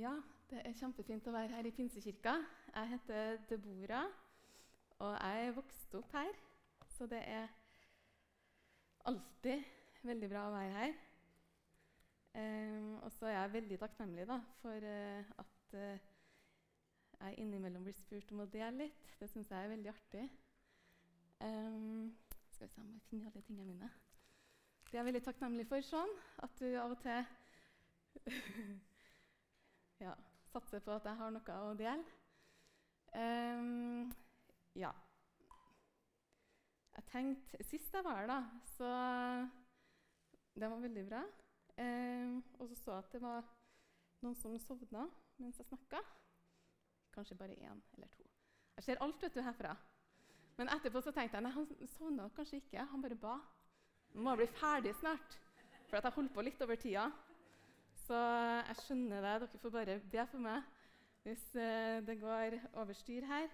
Ja, det er kjempefint å være her i Pinsekirka. Jeg heter Debora, og jeg er vokst opp her. Så det er alltid veldig bra å være her. Um, og så er jeg veldig takknemlig da, for uh, at uh, jeg innimellom blir spurt om å dele litt. Det syns jeg er veldig artig. Um, skal vi se om jeg finner alle tingene mine. Det er jeg veldig takknemlig for, sånn at du av og til ja, satser på at jeg har noe å dele. Um, ja. Jeg tenkte Sist jeg var her, da, så Det var veldig bra. Um, og så så jeg at det var noen som sovna mens jeg snakka. Kanskje bare én eller to. Jeg ser alt vet du, herfra. Men etterpå så tenkte jeg nei, han sovna kanskje ikke. Han bare ba. Nå må jeg bli ferdig snart, for jeg holdt på litt over tida. Så jeg skjønner det. Dere får bare be for meg hvis uh, det går over styr her.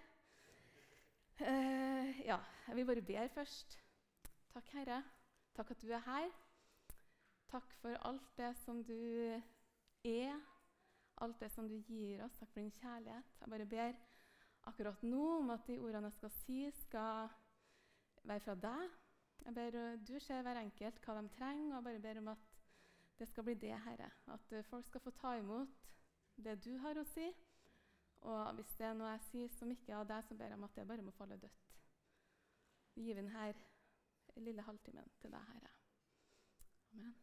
Uh, ja, jeg vil bare be først. Takk, Herre. Takk at du er her. Takk for alt det som du er, alt det som du gir oss. Takk for din kjærlighet. Jeg bare ber akkurat nå om at de ordene jeg skal si, skal være fra deg. Jeg ber Du ser hver enkelt hva de trenger, og jeg bare ber om at det skal bli det, Herre. At eh, folk skal få ta imot det du har å si. Og hvis det er noe jeg sier som ikke er av deg, så ber jeg om at det bare må falle dødt. Gi denne lille halvtimen til deg, Herre. Amen.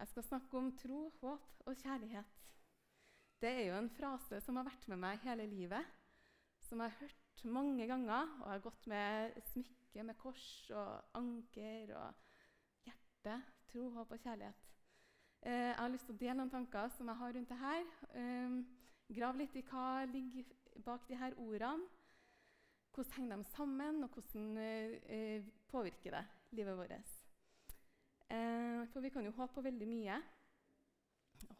Jeg skal snakke om tro, håp og kjærlighet. Det er jo en frase som har vært med meg hele livet, som jeg har hørt mange ganger. Og jeg har gått med smykke med kors og anker og hjerte, tro, håp og kjærlighet. Eh, jeg har lyst til å dele noen tanker som jeg har rundt det her. Eh, grav litt i hva ligger bak de her ordene. Hvordan henger de sammen, og hvordan eh, påvirker det livet vårt? Eh, for vi kan jo håpe på veldig mye.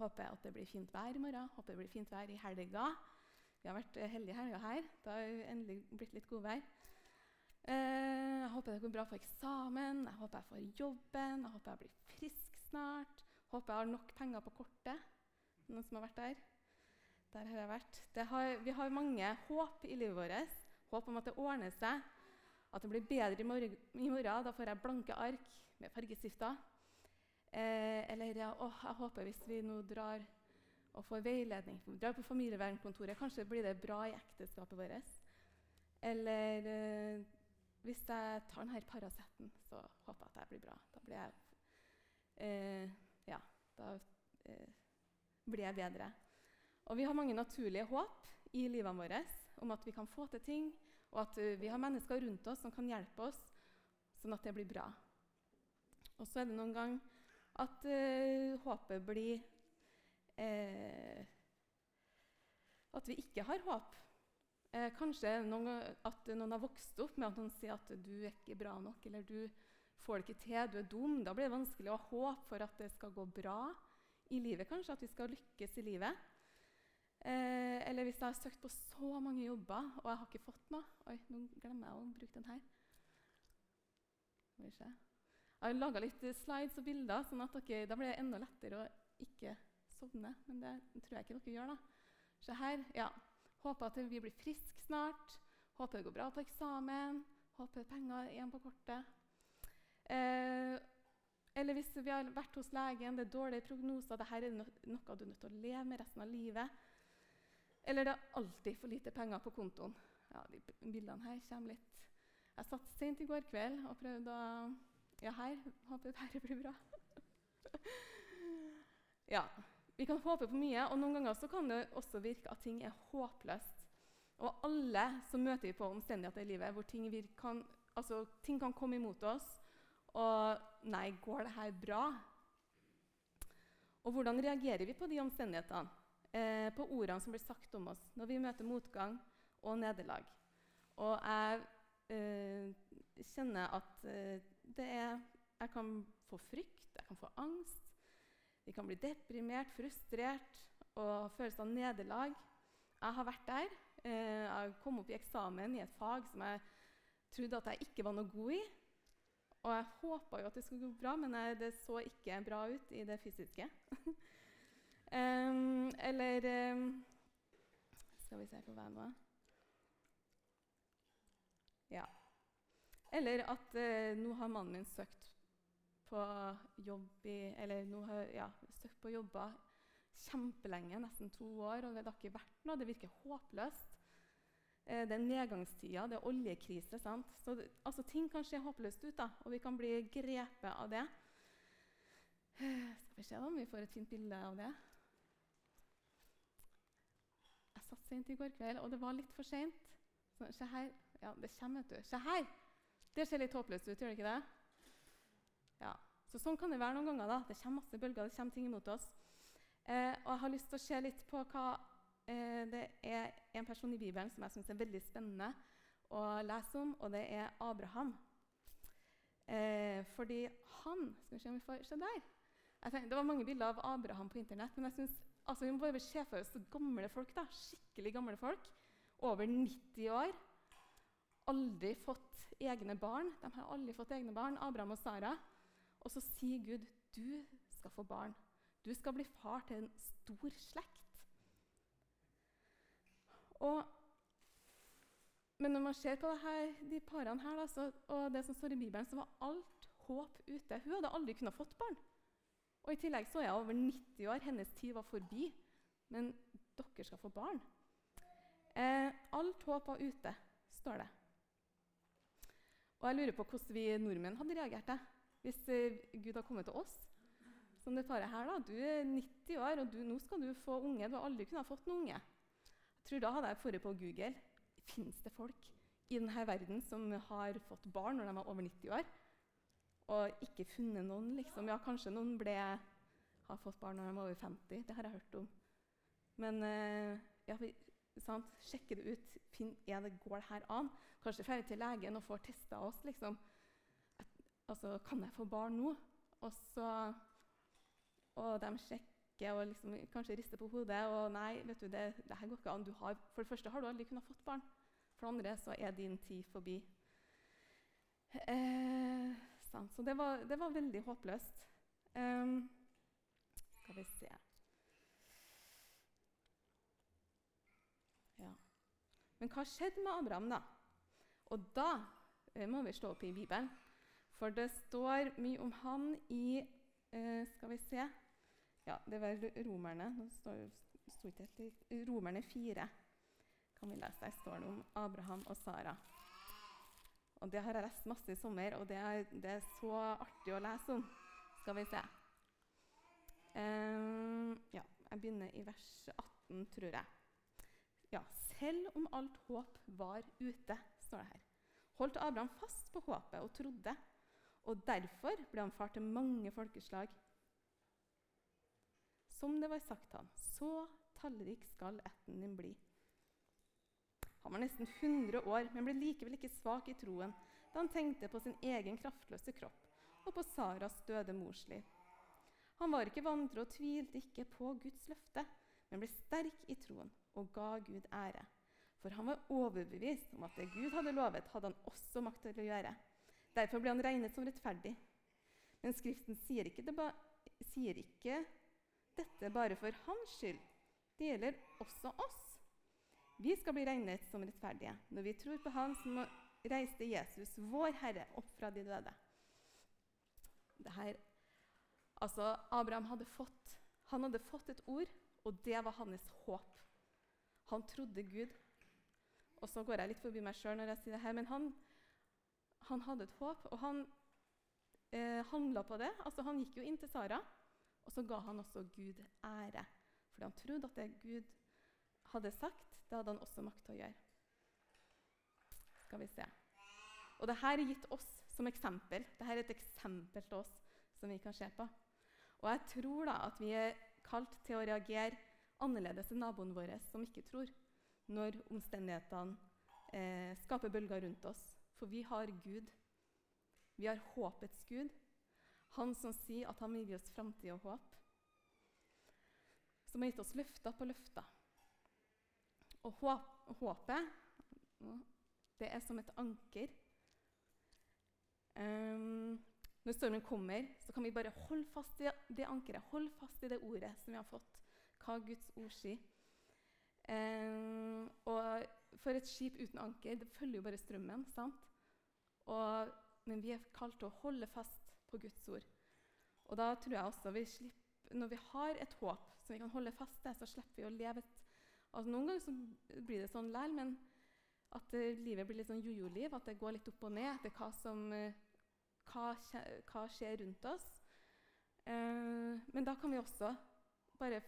Håper at det blir fint vær i morgen, håper det blir fint vær i helga. Vi har vært heldige helga her. Det har endelig blitt litt godvær. Eh, jeg håper det går bra på eksamen, jeg håper jeg får jobben, jeg håper jeg blir frisk snart. Håper jeg har nok penger på kortet. Noen som har vært der? Der har jeg vært. Har, vi har mange håp i livet vårt. Håp om at det ordner seg, at det blir bedre i morgen. I morgen da får jeg blanke ark med fargestifter. Eh, eller ja, å, jeg håper hvis vi nå drar og får veiledning, drar på familievernkontoret, kanskje blir det bra i ekteskapet vårt. Eller eh, hvis jeg tar denne Paraceten, så håper jeg at jeg blir bra. Da blir jeg, eh, ja, da, eh, blir jeg bedre. Og vi har mange naturlige håp i livene våre om at vi kan få til ting, og at uh, vi har mennesker rundt oss som kan hjelpe oss, sånn at det blir bra. Og så er det noen gang at eh, håpet blir eh, At vi ikke har håp. Eh, kanskje noen, at noen har vokst opp med at noen sier at du er ikke bra nok, eller du får det ikke til, du er dum. Da blir det vanskelig å ha håp for at det skal gå bra i livet, kanskje, at vi skal lykkes i livet. Eh, eller hvis jeg har søkt på så mange jobber, og jeg har ikke fått noe Oi, nå glemmer jeg å bruke den her. Jeg har laga litt slides og bilder, sånn at okay, da blir det enda lettere å ikke sovne. Men det tror jeg ikke dere gjør. da. Se her. ja. Håper at vi blir friske snart. Håper det går bra på eksamen. Håper penger igjen på kortet. Eh, eller hvis vi har vært hos legen, det er dårlige prognoser, dette er noe du er nødt til å leve med resten av livet. Eller det er alltid for lite penger på kontoen. Ja, de bildene her kommer litt Jeg satt sent i går kveld og prøvde å Ja, her. Håper dette blir bra. ja. Vi kan håpe på mye, og noen ganger så kan det også virke at ting er håpløst. Og alle så møter vi på omstendigheter i livet hvor ting kan, altså, ting kan komme imot oss. Og Nei, går det her bra? Og hvordan reagerer vi på de omstendighetene? Eh, på ordene som blir sagt om oss når vi møter motgang og nederlag. Og jeg eh, kjenner at eh, det er Jeg kan få frykt, jeg kan få angst. Vi kan bli deprimert, frustrert og følelse av nederlag. Jeg har vært der. Eh, jeg kom opp i eksamen i et fag som jeg trodde at jeg ikke var noe god i. Og jeg håpa jo at det skulle gå bra, men det så ikke bra ut i det fysiske. Eller Skal vi se på hva var Ja. Eller at eh, nå har mannen min søkt på jobb i Eller nå har ja, søkt på jobber kjempelenge, nesten to år, og det har ikke vært noe. Det virker håpløst. Eh, det er nedgangstider, det er oljekrise. sant? Så altså, Ting kan se håpløst ut, da, og vi kan bli grepet av det. Eh, skal vi se om vi får et fint bilde av det. Jeg satt sent i går kveld, og det var litt for seint. Se her. Ja, det kommer, vet du. Se her! Det ser litt håpløst ut, gjør det ikke det? Så Sånn kan det være noen ganger. da. Det kommer masse bølger, det kommer ting imot oss. Eh, og jeg har lyst til å se litt på hva eh, Det er en person i Bibelen som jeg syns er veldig spennende å lese om, og det er Abraham. Eh, fordi han Skal vi se om vi får se der. Tenker, det var mange bilder av Abraham på Internett, men jeg synes, altså, vi må bare se for oss gamle folk. da, Skikkelig gamle folk. Over 90 år. Aldri fått egne barn. De har aldri fått egne barn, Abraham og Sara. Og så sier Gud, 'Du skal få barn'. Du skal bli far til en stor slekt. Og, men når man ser på her, de parene her, da, så, og det som står i Bibelen, så var alt håp ute. Hun hadde aldri kunnet fått barn. Og I tillegg så er hun over 90 år. Hennes tid var forbi. Men dere skal få barn. Eh, alt håp var ute, står det. Og jeg lurer på hvordan vi nordmenn hadde reagert det, hvis eh, Gud har kommet til oss som det paret her. da, Du er 90 år, og du, nå skal du få unge. Du har aldri kunnet fått noen unge. Jeg tror Da hadde jeg vært på Google. Fins det folk i denne verden som har fått barn når de var over 90 år? Og ikke funnet noen, liksom. Ja, kanskje noen ble, har fått barn når de var over 50. Det har jeg hørt om. Men eh, ja, sant? sjekke det ut. Finn, er det, går det her an? Kanskje drar til legen og får testa oss. liksom. Altså, Kan jeg få barn nå? Og så og de sjekker og liksom, kanskje rister på hodet. og nei, vet du, det, det her går ikke an. Har, for det første har du aldri kunnet fått barn. For det andre så er din tid forbi. Eh, så det var, det var, veldig håpløst. Um, skal vi se Ja. Men hva skjedde med Abraham, da? Og da eh, må vi slå opp i Bibelen. For det står mye om han i eh, Skal vi se ja, det var romerne. Nå står, står ikke Romerne 4 kan vi lese. Der står det om Abraham og Sara. Og Det har jeg lest masse i sommer, og det er, det er så artig å lese om. Skal vi se. Um, ja, jeg begynner i vers 18, tror jeg. Ja, selv om alt håp var ute, står det her, holdt Abraham fast på håpet og trodde. Og derfor ble han far til mange folkeslag. Som det var sagt han, så tallrik skal ætten din bli. Han var nesten 100 år, men ble likevel ikke svak i troen da han tenkte på sin egen kraftløse kropp og på Saras døde mors liv. Han var ikke vantro og tvilte ikke på Guds løfte, men ble sterk i troen og ga Gud ære. For han var overbevist om at det Gud hadde lovet, hadde han også makt til å gjøre. Derfor ble han regnet som rettferdig. Men Skriften sier ikke, ba, sier ikke dette bare for hans skyld. Det gjelder også oss. Vi skal bli regnet som rettferdige når vi tror på Han som reiste Jesus, vår Herre, opp fra de døde. Her, altså, Abraham hadde fått, han hadde fått et ord, og det var hans håp. Han trodde Gud. Og så går jeg litt forbi meg sjøl når jeg sier det her, men han, han hadde et håp, og han eh, handla på det. Altså, han gikk jo inn til Sara. Og så ga han også Gud ære. Fordi han trodde at det Gud hadde sagt, det hadde han også makt til å gjøre. Skal vi se. Og dette er gitt oss som eksempel. Dette er et eksempel til oss som vi kan se på. Og jeg tror da at vi er kalt til å reagere annerledes enn naboen vår som ikke tror, når omstendighetene eh, skaper bølger rundt oss. For vi har Gud. Vi har håpets Gud. Han som sier at han vil gi oss framtid og håp. Som har gitt oss løfter på løfter. Og håpet, det er som et anker. Um, når stormen kommer, så kan vi bare holde fast i det ankeret, holde fast i det ordet som vi har fått. hva Guds ord sier. Um, og for et skip uten anker det følger jo bare strømmen. sant? Og, men vi er kalt til å holde fast på Guds ord. Og da tror jeg også vi slipper, Når vi har et håp som vi kan holde fast til, så slipper vi å leve et altså Noen ganger blir det sånn likevel, men at uh, livet blir litt sånn jojo-liv. At det går litt opp og ned etter hva som uh, hva, hva, skjer rundt oss. Uh, men da kan vi også bare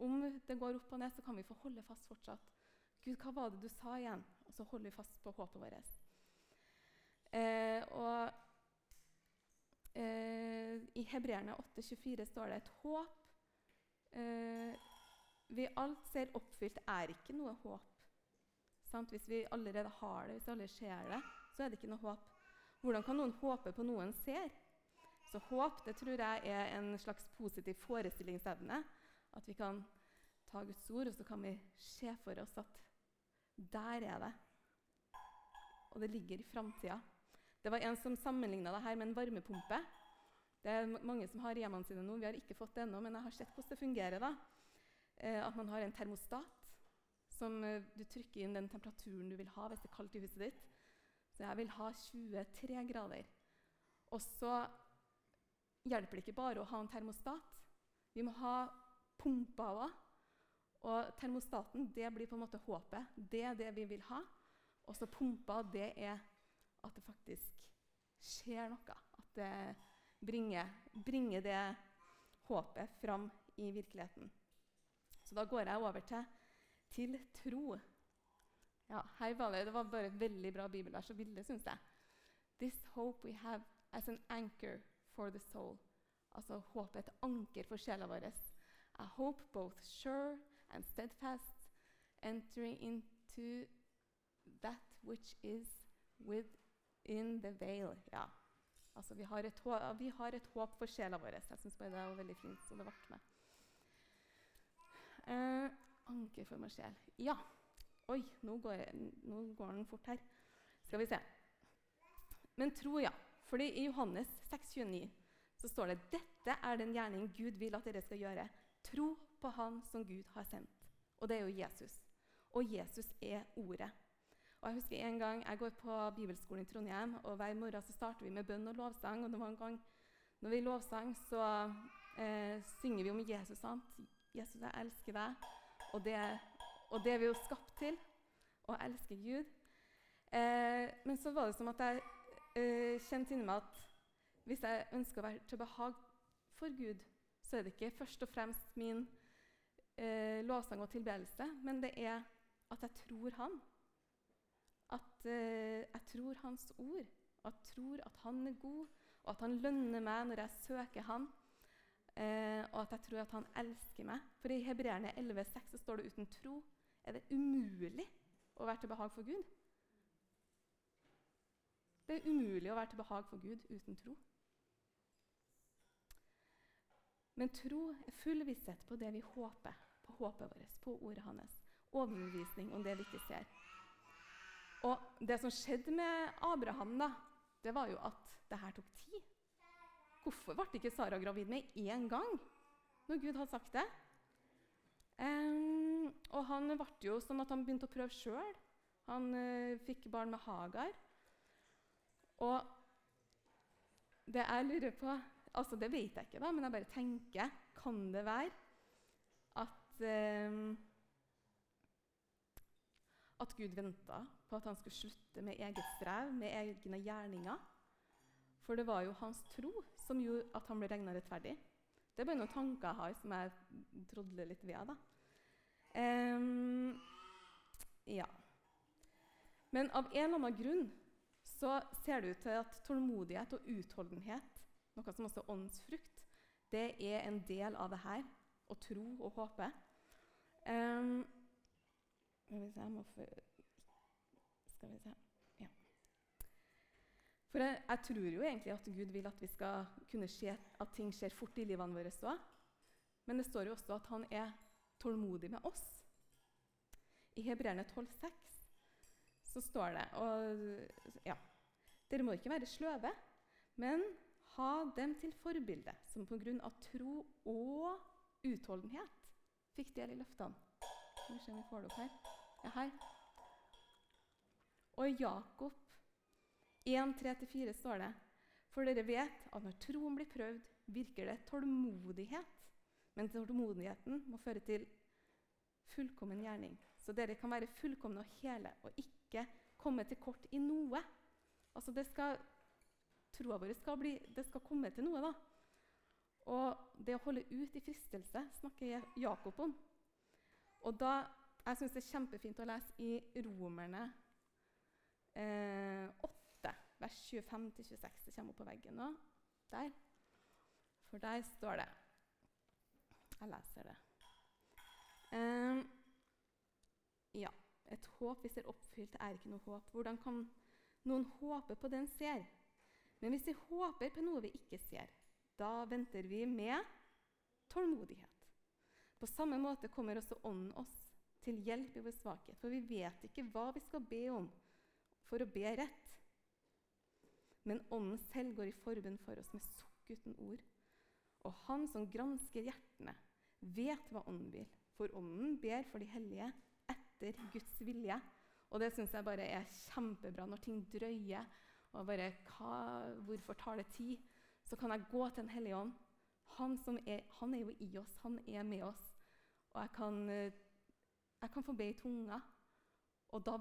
Om det går opp og ned, så kan vi få holde fast fortsatt. Gud, hva var det du sa igjen? Og så holder vi fast på håpet vårt. Og Eh, I Hebreerne 8,24 står det et håp eh, vi alt ser oppfylt, er ikke noe håp. Sant? Hvis vi allerede har det, hvis vi alle ser det, så er det ikke noe håp. Hvordan kan noen håpe på noe en ser? Så håp det tror jeg er en slags positiv forestillingsevne. At vi kan ta Guds ord, og så kan vi se for oss at der er det. Og det ligger i framtida. Det var en som sammenligna det her med en varmepumpe. Det er mange som har hjemmene sine nå. Vi har ikke fått det ennå, men jeg har sett hvordan det fungerer. da. Eh, at man har en termostat som eh, du trykker inn den temperaturen du vil ha hvis det er kaldt i huset ditt. Så jeg vil ha 23 grader. Og så hjelper det ikke bare å ha en termostat. Vi må ha pumper òg. Og termostaten det blir på en måte håpet. Det er det vi vil ha. Og så pumpa, det er at det faktisk skjer noe. At det bringer, bringer det håpet fram i virkeligheten. Så da går jeg over til, til tro. Ja, her var det, det var bare et veldig bra bibelvers og bilde, syns jeg. This hope we have as an anchor for the soul. Altså håpet et anker for sjela vår. A hope both sure and steadfast, entering into that which is with In the veil. Ja. Altså, vi har, et, vi har et håp for sjela vår. Jeg syns det var veldig fint. så det ble med. Eh, anker for meg sjel. Ja. Oi, nå går, nå går, den fort her. Skal vi se. Men tro, ja. Fordi i Johannes 6,29 så står det dette er den gjerning Gud vil at dere skal gjøre. Tro på Han som Gud har sendt. Og det er jo Jesus. Og Jesus er Ordet. Og Jeg husker en gang jeg går på bibelskolen i Trondheim, og hver morgen så starter vi med bønn og lovsang. Og det var en gang når vi lovsang, så eh, synger vi om Jesus. sant? Jesus, jeg elsker deg. Og det, og det er vi jo skapt til. Å elsker Gud. Eh, men så var det som at jeg eh, kjente inni meg at hvis jeg ønsker å være til behag for Gud, så er det ikke først og fremst min eh, lovsang og tilbedelse, men det er at jeg tror Han at eh, jeg tror hans ord, og jeg tror at han er god, og at han lønner meg når jeg søker han, eh, og at jeg tror at han elsker meg. For i Hebreerne 11,6 står det uten tro er det umulig å være til behag for Gud. Det er umulig å være til behag for Gud uten tro. Men tro er full visshet på det vi håper, på håpet vårt, på ordet hans. Overbevisning om det vi ikke ser. Og det som skjedde med Abraham, da, det var jo at det her tok tid. Hvorfor ble ikke Sara gravid med én gang når Gud hadde sagt det? Um, og han ble jo sånn at han begynte å prøve sjøl. Han uh, fikk barn med Hagar. Og det jeg lurer på altså Det vet jeg ikke, da, men jeg bare tenker Kan det være at um, at Gud venta på at han skulle slutte med eget strev, med egne gjerninger. For det var jo hans tro som gjorde at han ble regna rettferdig. Det er bare noen tanker jeg har som jeg trodler litt ved. da. Um, ja. Men av en eller annen grunn så ser det ut til at tålmodighet og utholdenhet, noe som også er åndsfrukt, det er en del av det her. Å tro og håpe. Um, skal vi se jeg må få, Skal vi se ja. For jeg, jeg, tror jo egentlig at Gud vil at vi skal kunne se at ting skjer fort i livene våre òg. Men det står jo også at han er tålmodig med oss. I Hebreerne 12,6 så står det og, ja, Dere må ikke være sløve, men ha dem til forbilde, som på grunn av tro og utholdenhet fikk del i løftene. Skal vi se om vi får det opp her. Ja, her. Og i Jakob 1.3-4 står det For dere vet at når troen blir prøvd, virker det tålmodighet. Men tålmodigheten må føre til fullkommen gjerning. Så dere kan være fullkomne og hele og ikke komme til kort i noe. Altså det skal, Troa vår skal, bli, det skal komme til noe, da. Og det å holde ut i fristelse snakker Jakob om. Og da, Jeg syns det er kjempefint å lese i Romerne eh, 8, vers 25-26. Det kommer opp på veggen nå. Der. For der står det Jeg leser det. Eh, ja. Et håp vi ser oppfylt, er ikke noe håp. Hvordan kan noen håpe på det en ser? Men hvis vi håper på noe vi ikke ser, da venter vi med tålmodighet. På samme måte kommer også Ånden oss til hjelp i vår svakhet, for vi vet ikke hva vi skal be om for å be rett. Men Ånden selv går i forbund for oss med sukk uten ord. Og Han som gransker hjertene, vet hva Ånden vil, for Ånden ber for de hellige etter Guds vilje. Og det syns jeg bare er kjempebra når ting drøyer. og bare, hva, Hvorfor tar det tid? så kan jeg gå til Den hellige ånd. Han, er, han, er, jo i oss, han er med oss. Og jeg kan, eh, jeg kan få be i tunga. Og da,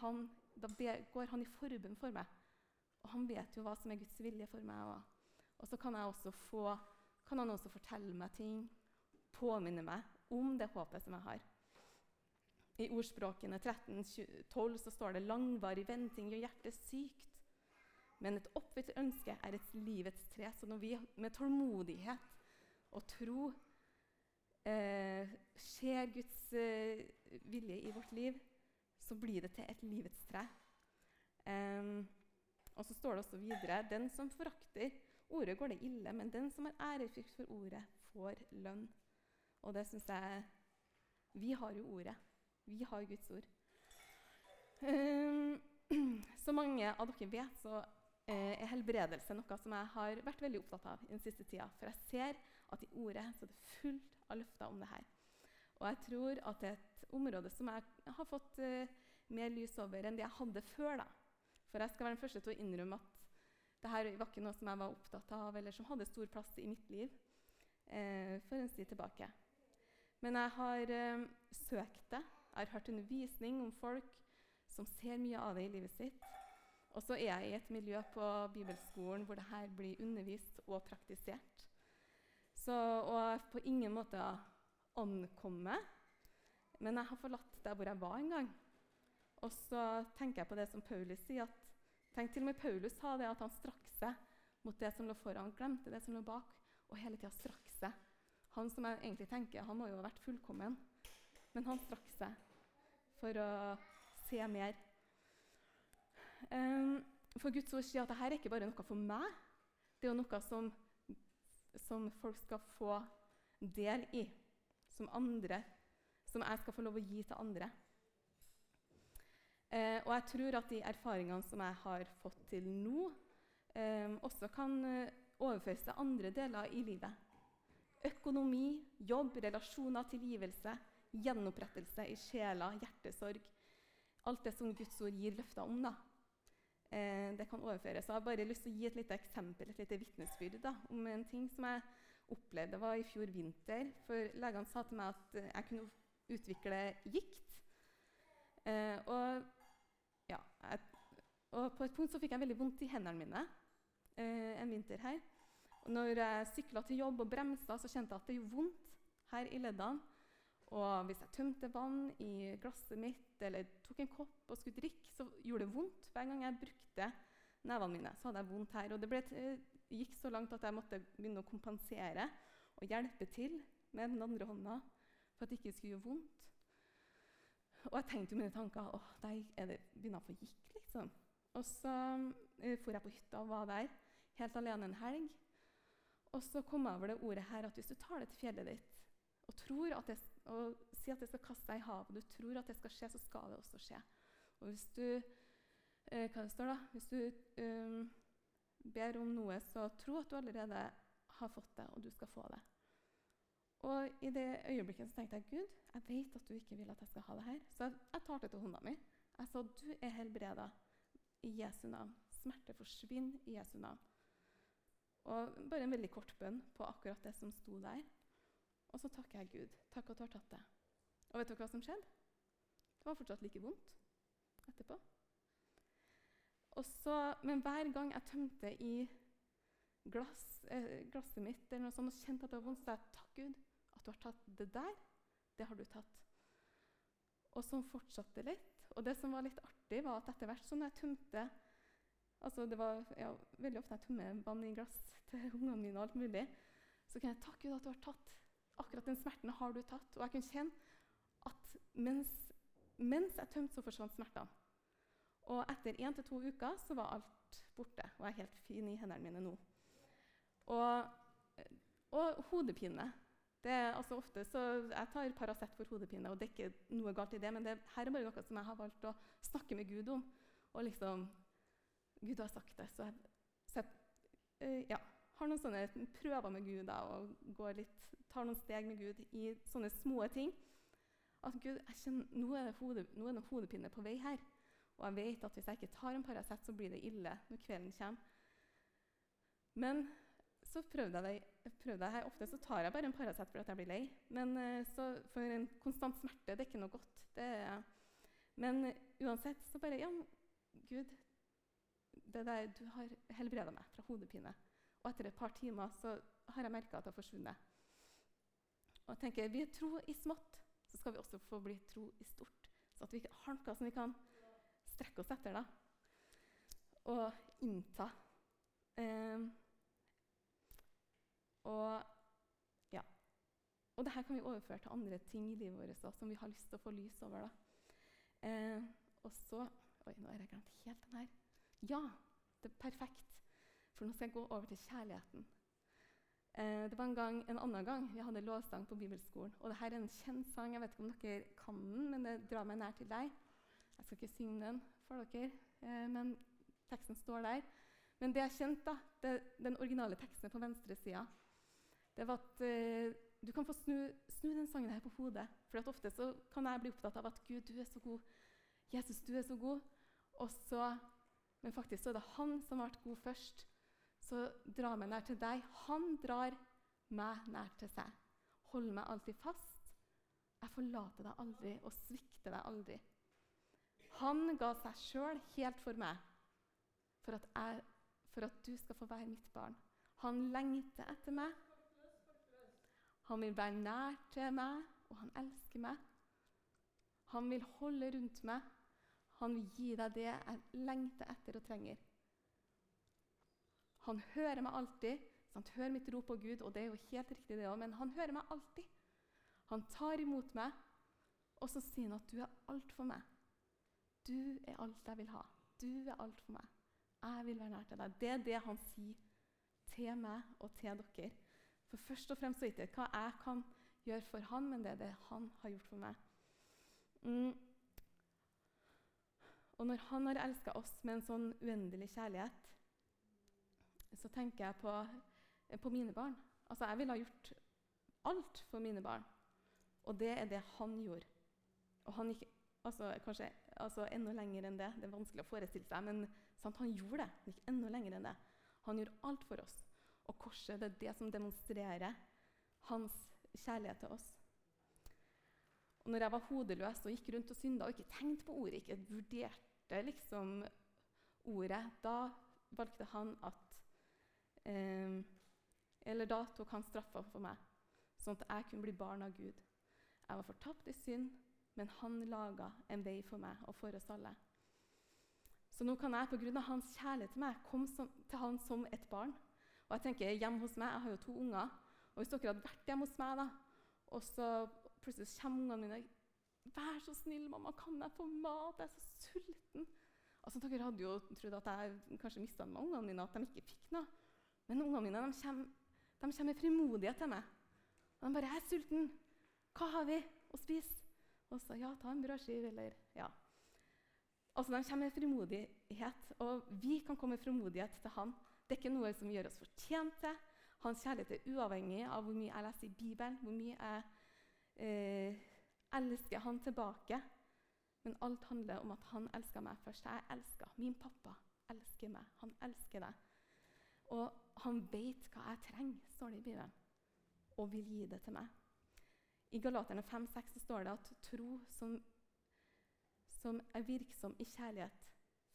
han, da ber, går han i forbund for meg. Og han vet jo hva som er Guds vilje for meg. Og, og så kan, få, kan, han også fortelle meg ting, påminne meg om det håpet som jeg har. I ordspråkene 13-12 så står det 'langvarig venting gjør hjertet sykt'. Men et oppfylt ønske er et livets tre. Så når vi med tålmodighet og tro eh, ser Guds eh, vilje i vårt liv, så blir det til et livets tre. Um, og så står det også videre Den som forakter ordet, går det ille, men den som har ærefrykt for ordet, får lønn. Og det syns jeg Vi har jo ordet. Vi har Guds ord. Um, som mange av dere vet, så Eh, er helbredelse noe som jeg har vært veldig opptatt av i den siste tida. For jeg ser at i ordet så er det fullt av løfter om det her. Og jeg tror at det er et område som jeg har fått uh, mer lys over enn det jeg hadde før. da. For jeg skal være den første til å innrømme at dette var ikke noe som jeg var opptatt av, eller som hadde stor plass i mitt liv uh, for en tid tilbake. Men jeg har uh, søkt det. Jeg har hørt undervisning om folk som ser mye av det i livet sitt. Og så er jeg i et miljø på bibelskolen hvor dette blir undervist og praktisert. Så, og på ingen måte ankommet. men jeg har forlatt der hvor jeg var en gang. Og så tenker jeg på det som Paulus sier. at, tenk Til og med Paulus sa det, at han strakk seg mot det som lå foran. Han glemte det som lå bak, og hele tida strakk seg. Han som jeg egentlig tenker, han må jo ha vært fullkommen, men han strakk seg for å se mer. Um, for Guds ord sier at dette er ikke bare noe for meg. Det er jo noe som, som folk skal få del i. Som andre, som jeg skal få lov å gi til andre. Eh, og jeg tror at de erfaringene som jeg har fått til nå, eh, også kan eh, overføres til andre deler i livet. Økonomi, jobb, relasjoner, tilgivelse, gjenopprettelse i sjela, hjertesorg. Alt det som Guds ord gir løfter om. da eh, det kan overføres. Jeg har bare lyst til å gi et lite eksempel, et lite vitnesbyrd om en ting som jeg opplevde var i fjor vinter. For legene sa til meg at jeg kunne utvikle gikt. Eh, og, ja, jeg, og, på et punkt så fikk jeg veldig vondt i hendene mine eh, en vinter her. Og når jeg sykla til jobb og bremsa, så kjente jeg at det gjorde vondt her i leddene. Og hvis jeg tømte vann i glasset mitt eller tok en kopp og skulle drikke, så gjorde det vondt. Hver gang jeg brukte nevene mine, så hadde jeg vondt her. Og det ble, gikk så langt at jeg måtte begynne å kompensere og hjelpe til med den andre hånda for at det ikke skulle gjøre vondt. Og jeg tenkte jo mine tanker åh, der er det begynner å få gikk, liksom. Og så uh, for jeg på hytta og var der helt alene en helg. Og så kom jeg over det ordet her at hvis du tar det til fjellet ditt og tror at det og si at jeg skal kaste deg i havet, og du tror at det skal skje, så skal det også skje. Og hvis du eh, hva det står da? Hvis du um, ber om noe, så tro at du allerede har fått det, og du skal få det. Og i det øyeblikket så tenkte jeg Gud, jeg vet at du ikke vil at jeg skal ha det her. Så jeg, jeg tar det til hånda mi. Jeg sa du er helbreda i Jesu navn. Smerte forsvinner i Jesu navn. Og bare en veldig kort bønn på akkurat det som sto der. Og så takker jeg Gud. Takk at du har tatt det. Og vet dere hva som skjedde? Det var fortsatt like vondt etterpå. Så, men hver gang jeg tømte i glass, eh, glasset mitt eller noe sånt, og kjente at det var vondt, sa jeg takk Gud at du har tatt det der. Det har du tatt. Og så fortsatte litt. Og det som var litt artig, var at etter hvert som jeg tømte altså det var ja, Veldig ofte jeg tømmer vann i glass til ungene mine, og alt mulig, så kan jeg takke Gud at du har tatt. Akkurat den smerten har du tatt. Og jeg kunne kjenne at mens, mens jeg tømte, så forsvant smertene. Og etter én til to uker så var alt borte, og jeg er helt fin i hendene mine nå. Og, og hodepine. Det er altså ofte, så Jeg tar Paracet for hodepine, og det er ikke noe galt i det, men det her er bare noe som jeg har valgt å snakke med Gud om. Og liksom Gud har sagt det, så jeg, så jeg uh, ja, har noen sånne prøver med Gud da, og litt, tar noen steg med Gud i sånne små ting. At Gud, kjenner, nå er, hode, nå er det hodepine på vei her. Og jeg vet at hvis jeg ikke tar en Paracet, så blir det ille når kvelden kommer. Men så prøvde jeg det prøvde jeg her. Ofte så tar jeg bare en Paracet fordi jeg blir lei. Men så for en konstant smerte det er ikke noe godt. Er, men uansett så bare Ja, Gud, det der, du har helbreda meg fra hodepine. Og etter et par timer så har jeg merka at det har forsvunnet. Og jeg tenker, Vi er tro i smått, så skal vi også få bli tro i stort. Så at vi har noe som vi kan strekke oss etter da, og innta. Um, og ja. Og dette kan vi overføre til andre ting i livet vårt da, som vi har lyst til å få lys over. da. Eh, og så Oi, nå har jeg glemt helt den her. Ja, det er perfekt. For nå skal jeg gå over til kjærligheten. Eh, det var en, gang, en annen gang vi hadde lovsang på bibelskolen. Og dette er en kjent sang. Jeg vet ikke om dere kan den, men det drar meg nær til deg. Jeg skal ikke synge den for dere, eh, men teksten står der. Men det jeg kjente, da, det, den originale teksten på venstre sida det var at eh, du kan få snu, snu, den sangen her på hodet. For ofte så kan jeg bli opptatt av at Gud, du er så god. Jesus, du er så god. Så, men faktisk så er det han som ble god først. Så dra meg nær til deg. Han drar meg nær til seg. Hold meg alltid fast. Jeg forlater deg aldri og svikter deg aldri. Han ga seg sjøl helt for meg, for at, jeg, for at du skal få være mitt barn. Han lengter etter meg. Han vil være nær til meg, og han elsker meg. Han vil holde rundt meg. Han vil gi deg det jeg lengter etter og trenger. Han hører meg alltid. Sant? Hører mitt rop på Gud, og det er jo helt riktig, det òg, men han hører meg alltid. Han tar imot meg, og så sier han at du er alt for meg. Du er alt jeg vil ha. Du er alt for meg. Jeg vil være nær til deg. Det er det han sier til meg og til dere. For først og fremst så er det hva jeg kan gjøre for han, men det er det han har gjort for meg. Mm. Og når han har elska oss med en sånn uendelig kjærlighet, så tenker jeg på, på mine barn. Altså, jeg ville ha gjort alt for mine barn. Og det er det han gjorde. Og han gikk altså, kanskje altså, enda lenger enn det. Det er vanskelig å forestille seg, men sant, han gjorde det. Han gikk enda lenger enn det. Han gjorde alt for oss. Og korset det er det som demonstrerer hans kjærlighet til oss. Og når jeg var hodeløs og gikk rundt og synda og ikke tenkte på ordet, ikke vurderte liksom ordet, da valgte han at eh, Eller da tok han straffa for meg, sånn at jeg kunne bli barn av Gud. Jeg var fortapt i synd, men han laga en vei for meg og for oss alle. Så nå kan jeg pga. hans kjærlighet til meg komme som, til han som et barn. Og jeg tenker hjemme hos meg, jeg har jo to unger. Og hvis dere hadde vært hjemme hos meg, da, og så plutselig kommer ungene mine 'Vær så snill, mamma, kan jeg få mat? Jeg er så sulten.' Altså, Dere hadde jo trodd at jeg kanskje mista ungene mine, at de ikke fikk noe. Men ungene mine de kommer, de kommer med frimodighet til meg. De bare er sulten. Hva har vi å spise?' Og så 'Ja, ta en brødskive', eller ja. Altså, De kommer med frimodighet, og vi kan komme med frimodighet til han. Det er ikke noe som gjør oss fortjent til. Hans kjærlighet er uavhengig av hvor mye jeg leser i Bibelen, hvor mye jeg eh, elsker han tilbake. Men alt handler om at han elsker meg først. Jeg elsker. Min pappa elsker meg. Han elsker deg. Og han vet hva jeg trenger, står det i Bibelen, og vil gi det til meg. I Galaterne 5,6 står det at tro som, som er virksom i kjærlighet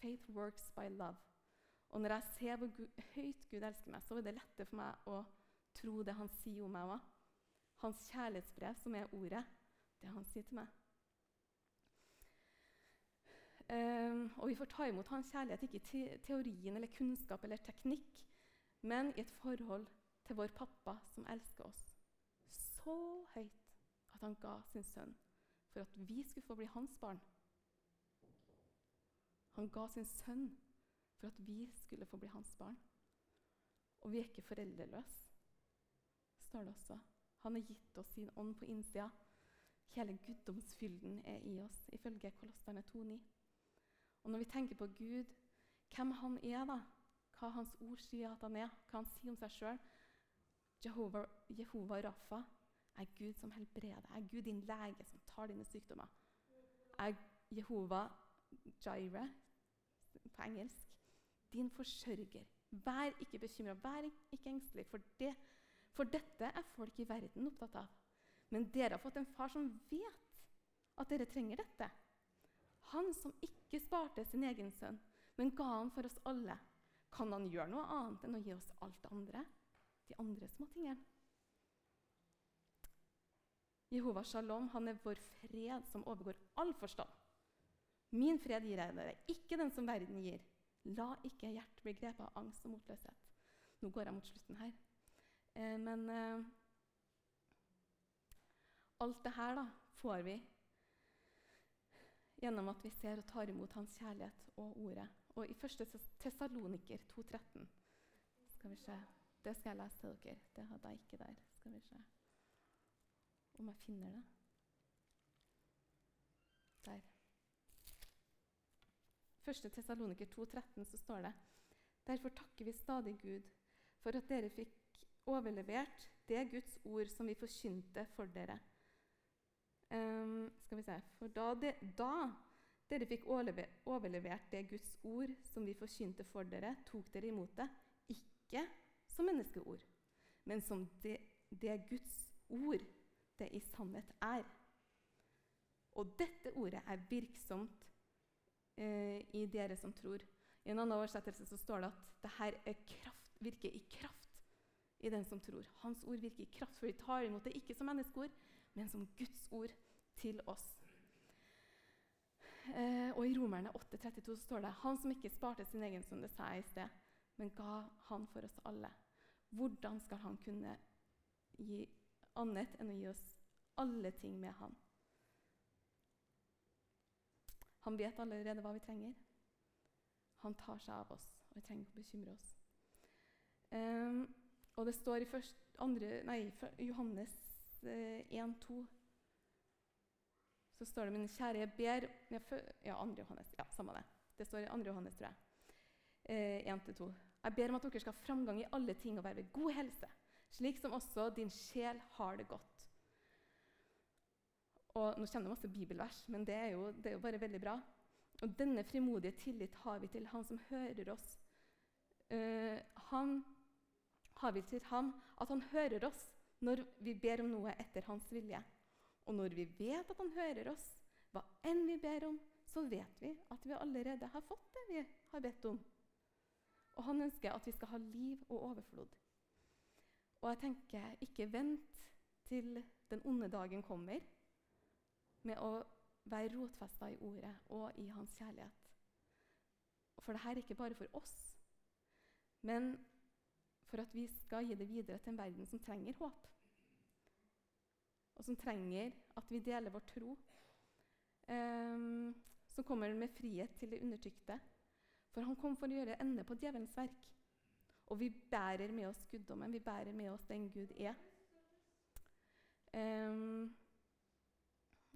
Faith works by love. Og når jeg ser hvor Gud, høyt Gud elsker meg, så er det lettere for meg å tro det han sier om meg òg. Hans kjærlighetsbrev, som er ordet, det han sier til meg. Um, og vi får ta imot hans kjærlighet ikke i te teorien eller kunnskap eller teknikk, men i et forhold til vår pappa som elsker oss så høyt at han ga sin sønn for at vi skulle få bli hans barn. Han ga sin sønn for at vi skulle få bli hans barn. Og vi er ikke foreldreløse, står det også. Han har gitt oss sin ånd på innsida. Hele guddomsfylden er i oss, ifølge Kolosserne 2,9. Og når vi tenker på Gud, hvem han er, da, hva hans ord sier at han er, hva han sier om seg sjøl Jehova, Jehova Rafa er Gud som helbreder, er Gud din lege som tar dine sykdommer. Er Jehova Jireh på engelsk din forsørger. Vær ikke bekymra, vær ikke engstelig, for, det, for dette er folk i verden opptatt av. Men dere har fått en far som vet at dere trenger dette. Han som ikke sparte sin egen sønn, men ga han for oss alle. Kan han gjøre noe annet enn å gi oss alt det andre? De andre småtingene. Jehova Shalom han er vår fred som overgår all forstand. Min fred gir jeg dere, ikke den som verden gir. La ikke hjertet bli grepet av angst og motløshet. Nå går jeg mot slutten her. Eh, men eh, alt det her får vi gjennom at vi ser og tar imot Hans kjærlighet og ordet. Og i 1. Tessaloniker 2,13 Skal vi se Det skal jeg lese til dere. Det hadde jeg ikke der. Skal vi se om jeg finner det. Der. 1. Tessaloniker 2,13 så står det Derfor takker vi stadig Gud for at dere fikk overlevert det Guds ord som vi forkynte for dere. Um, skal vi se For da, de, da dere fikk overlevert det Guds ord som vi forkynte for dere, tok dere imot det, ikke som menneskeord, men som det, det Guds ord det i sannhet er. Og dette ordet er virksomt eh, i dere som tror. I en annen oversettelse så står det at dette kraft, virker i kraft i den som tror. Hans ord virker i kraft, for vi tar imot det ikke som menneskeord, men som Guds ord til oss. Eh, og I Romerne 8,32 står det Han som ikke sparte sin egen som det sa jeg i sted, men ga han for oss alle. Hvordan skal han kunne gi annet enn å gi oss alle ting med han? Han vet allerede hva vi trenger. Han tar seg av oss, og vi trenger ikke å bekymre oss. Um, og det står i først, andre, nei, Johannes eh, 1,2 så står det min kjære, jeg ber Ja, 2. Johannes. Ja, samme det. Det står i 2. Johannes, tror jeg. Eh, 1-2. Jeg ber om at dere skal ha framgang i alle ting og være ved god helse, slik som også din sjel har det godt. Og Nå kommer det masse bibelvers, men det er, jo, det er jo bare veldig bra. Og denne frimodige tillit har vi til Han som hører oss. Uh, han har vi til ham at han hører oss når vi ber om noe etter hans vilje. Og når vi vet at han hører oss, hva enn vi ber om, så vet vi at vi allerede har fått det vi har bedt om. Og han ønsker at vi skal ha liv og overflod. Og jeg tenker, ikke vent til den onde dagen kommer med å være rotfesta i ordet og i hans kjærlighet. For dette er ikke bare for oss, men for at vi skal gi det videre til en verden som trenger håp. Og som trenger at vi deler vår tro. Um, som kommer med frihet til det undertrykte. For han kom for å gjøre ende på djevelens verk. Og vi bærer med oss guddommen. Vi bærer med oss den Gud er. Um,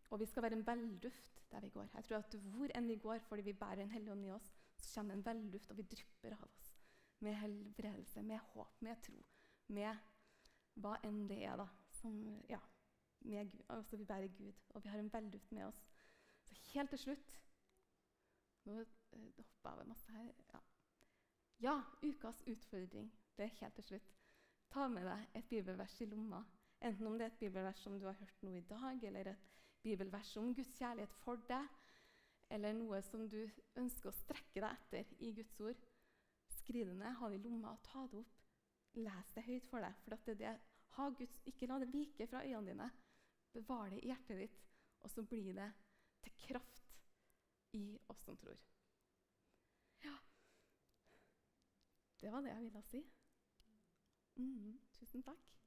og vi skal være en velduft der vi går. Jeg tror at Hvor enn vi går fordi vi bærer en hellig ånd i oss, så kommer en velduft, og vi drypper av oss med helbredelse, med håp, med tro, med hva enn det er, da. Som, ja, med Gud, altså vi bærer Gud, og vi har en velluft med oss. Så helt til slutt Nå uh, hopper jeg over masse her. Ja. ja, ukas utfordring. Det er helt til slutt. Ta med deg et bibelvers i lomma. Enten om det er et bibelvers som du har hørt nå i dag, eller et bibelvers om Guds kjærlighet for deg, eller noe som du ønsker å strekke deg etter i Guds ord. Skriv det ned, ha det i lomma og ta det opp. Les det høyt for deg. for det er det. Ha Guds, Ikke la det vike fra øynene dine. Bevar det i hjertet ditt, og så blir det til kraft i oss som tror. Ja Det var det jeg ville si. Mm, tusen takk.